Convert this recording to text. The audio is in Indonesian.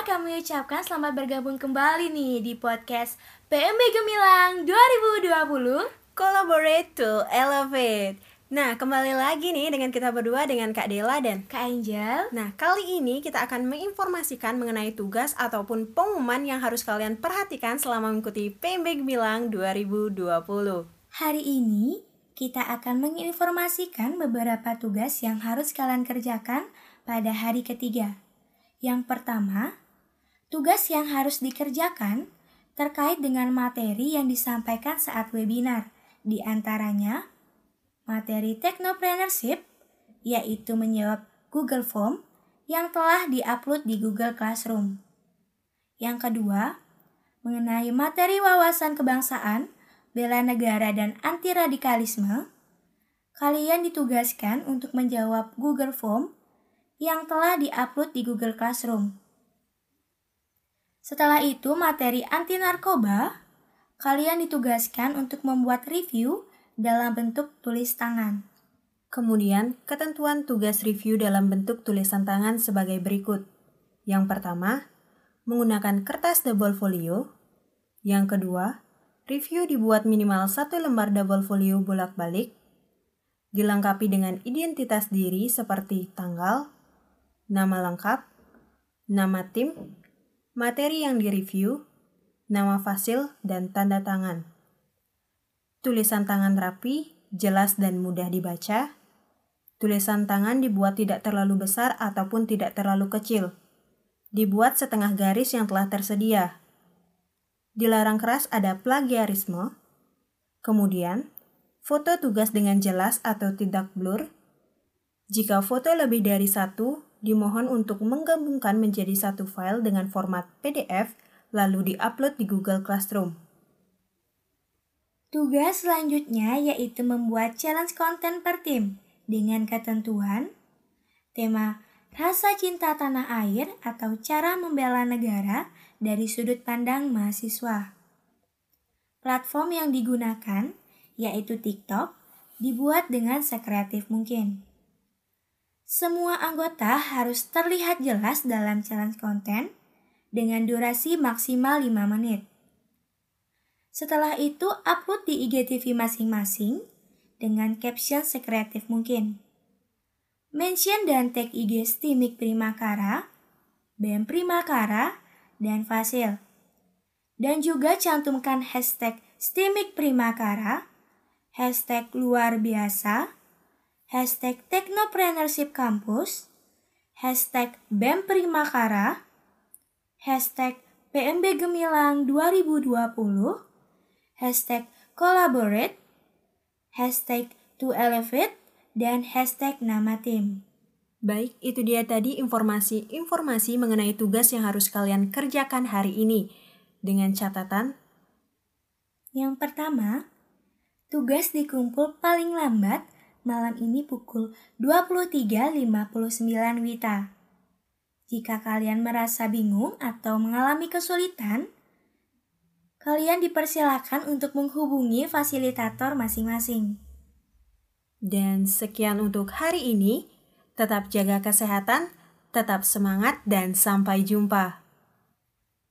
kami ucapkan selamat bergabung kembali nih di podcast PMB Gemilang 2020 Collaborate to Elevate. Nah, kembali lagi nih dengan kita berdua dengan Kak Dela dan Kak Angel. Nah, kali ini kita akan menginformasikan mengenai tugas ataupun pengumuman yang harus kalian perhatikan selama mengikuti PMB Gemilang 2020. Hari ini kita akan menginformasikan beberapa tugas yang harus kalian kerjakan pada hari ketiga. Yang pertama, tugas yang harus dikerjakan terkait dengan materi yang disampaikan saat webinar, di antaranya materi Technopreneurship, yaitu menjawab Google Form yang telah diupload di Google Classroom. Yang kedua, mengenai materi wawasan kebangsaan, bela negara dan anti radikalisme, kalian ditugaskan untuk menjawab Google Form yang telah diupload di Google Classroom. Setelah itu, materi anti narkoba, kalian ditugaskan untuk membuat review dalam bentuk tulis tangan. Kemudian, ketentuan tugas review dalam bentuk tulisan tangan sebagai berikut. Yang pertama, menggunakan kertas double folio. Yang kedua, review dibuat minimal satu lembar double folio bolak-balik. Dilengkapi dengan identitas diri seperti tanggal, nama lengkap, nama tim, materi yang direview, nama fasil, dan tanda tangan. Tulisan tangan rapi, jelas dan mudah dibaca. Tulisan tangan dibuat tidak terlalu besar ataupun tidak terlalu kecil. Dibuat setengah garis yang telah tersedia. Dilarang keras ada plagiarisme. Kemudian, foto tugas dengan jelas atau tidak blur. Jika foto lebih dari satu, dimohon untuk menggabungkan menjadi satu file dengan format PDF lalu diupload di Google Classroom. Tugas selanjutnya yaitu membuat challenge konten per tim dengan ketentuan tema rasa cinta tanah air atau cara membela negara dari sudut pandang mahasiswa. Platform yang digunakan yaitu TikTok dibuat dengan sekreatif mungkin. Semua anggota harus terlihat jelas dalam challenge konten dengan durasi maksimal 5 menit. Setelah itu, upload di IGTV masing-masing dengan caption sekreatif mungkin. Mention dan tag IG Stimik Primakara, BEM Primakara, dan Fasil. Dan juga cantumkan hashtag Stimik Primakara, hashtag luar biasa, hashtag Technopreneurship Campus, hashtag BEM Primakara, hashtag PMB Gemilang 2020, hashtag Collaborate, hashtag To Elevate, dan hashtag nama tim. Baik, itu dia tadi informasi-informasi mengenai tugas yang harus kalian kerjakan hari ini. Dengan catatan, yang pertama, tugas dikumpul paling lambat malam ini pukul 23.59 Wita. Jika kalian merasa bingung atau mengalami kesulitan, kalian dipersilakan untuk menghubungi fasilitator masing-masing. Dan sekian untuk hari ini. Tetap jaga kesehatan, tetap semangat, dan sampai jumpa.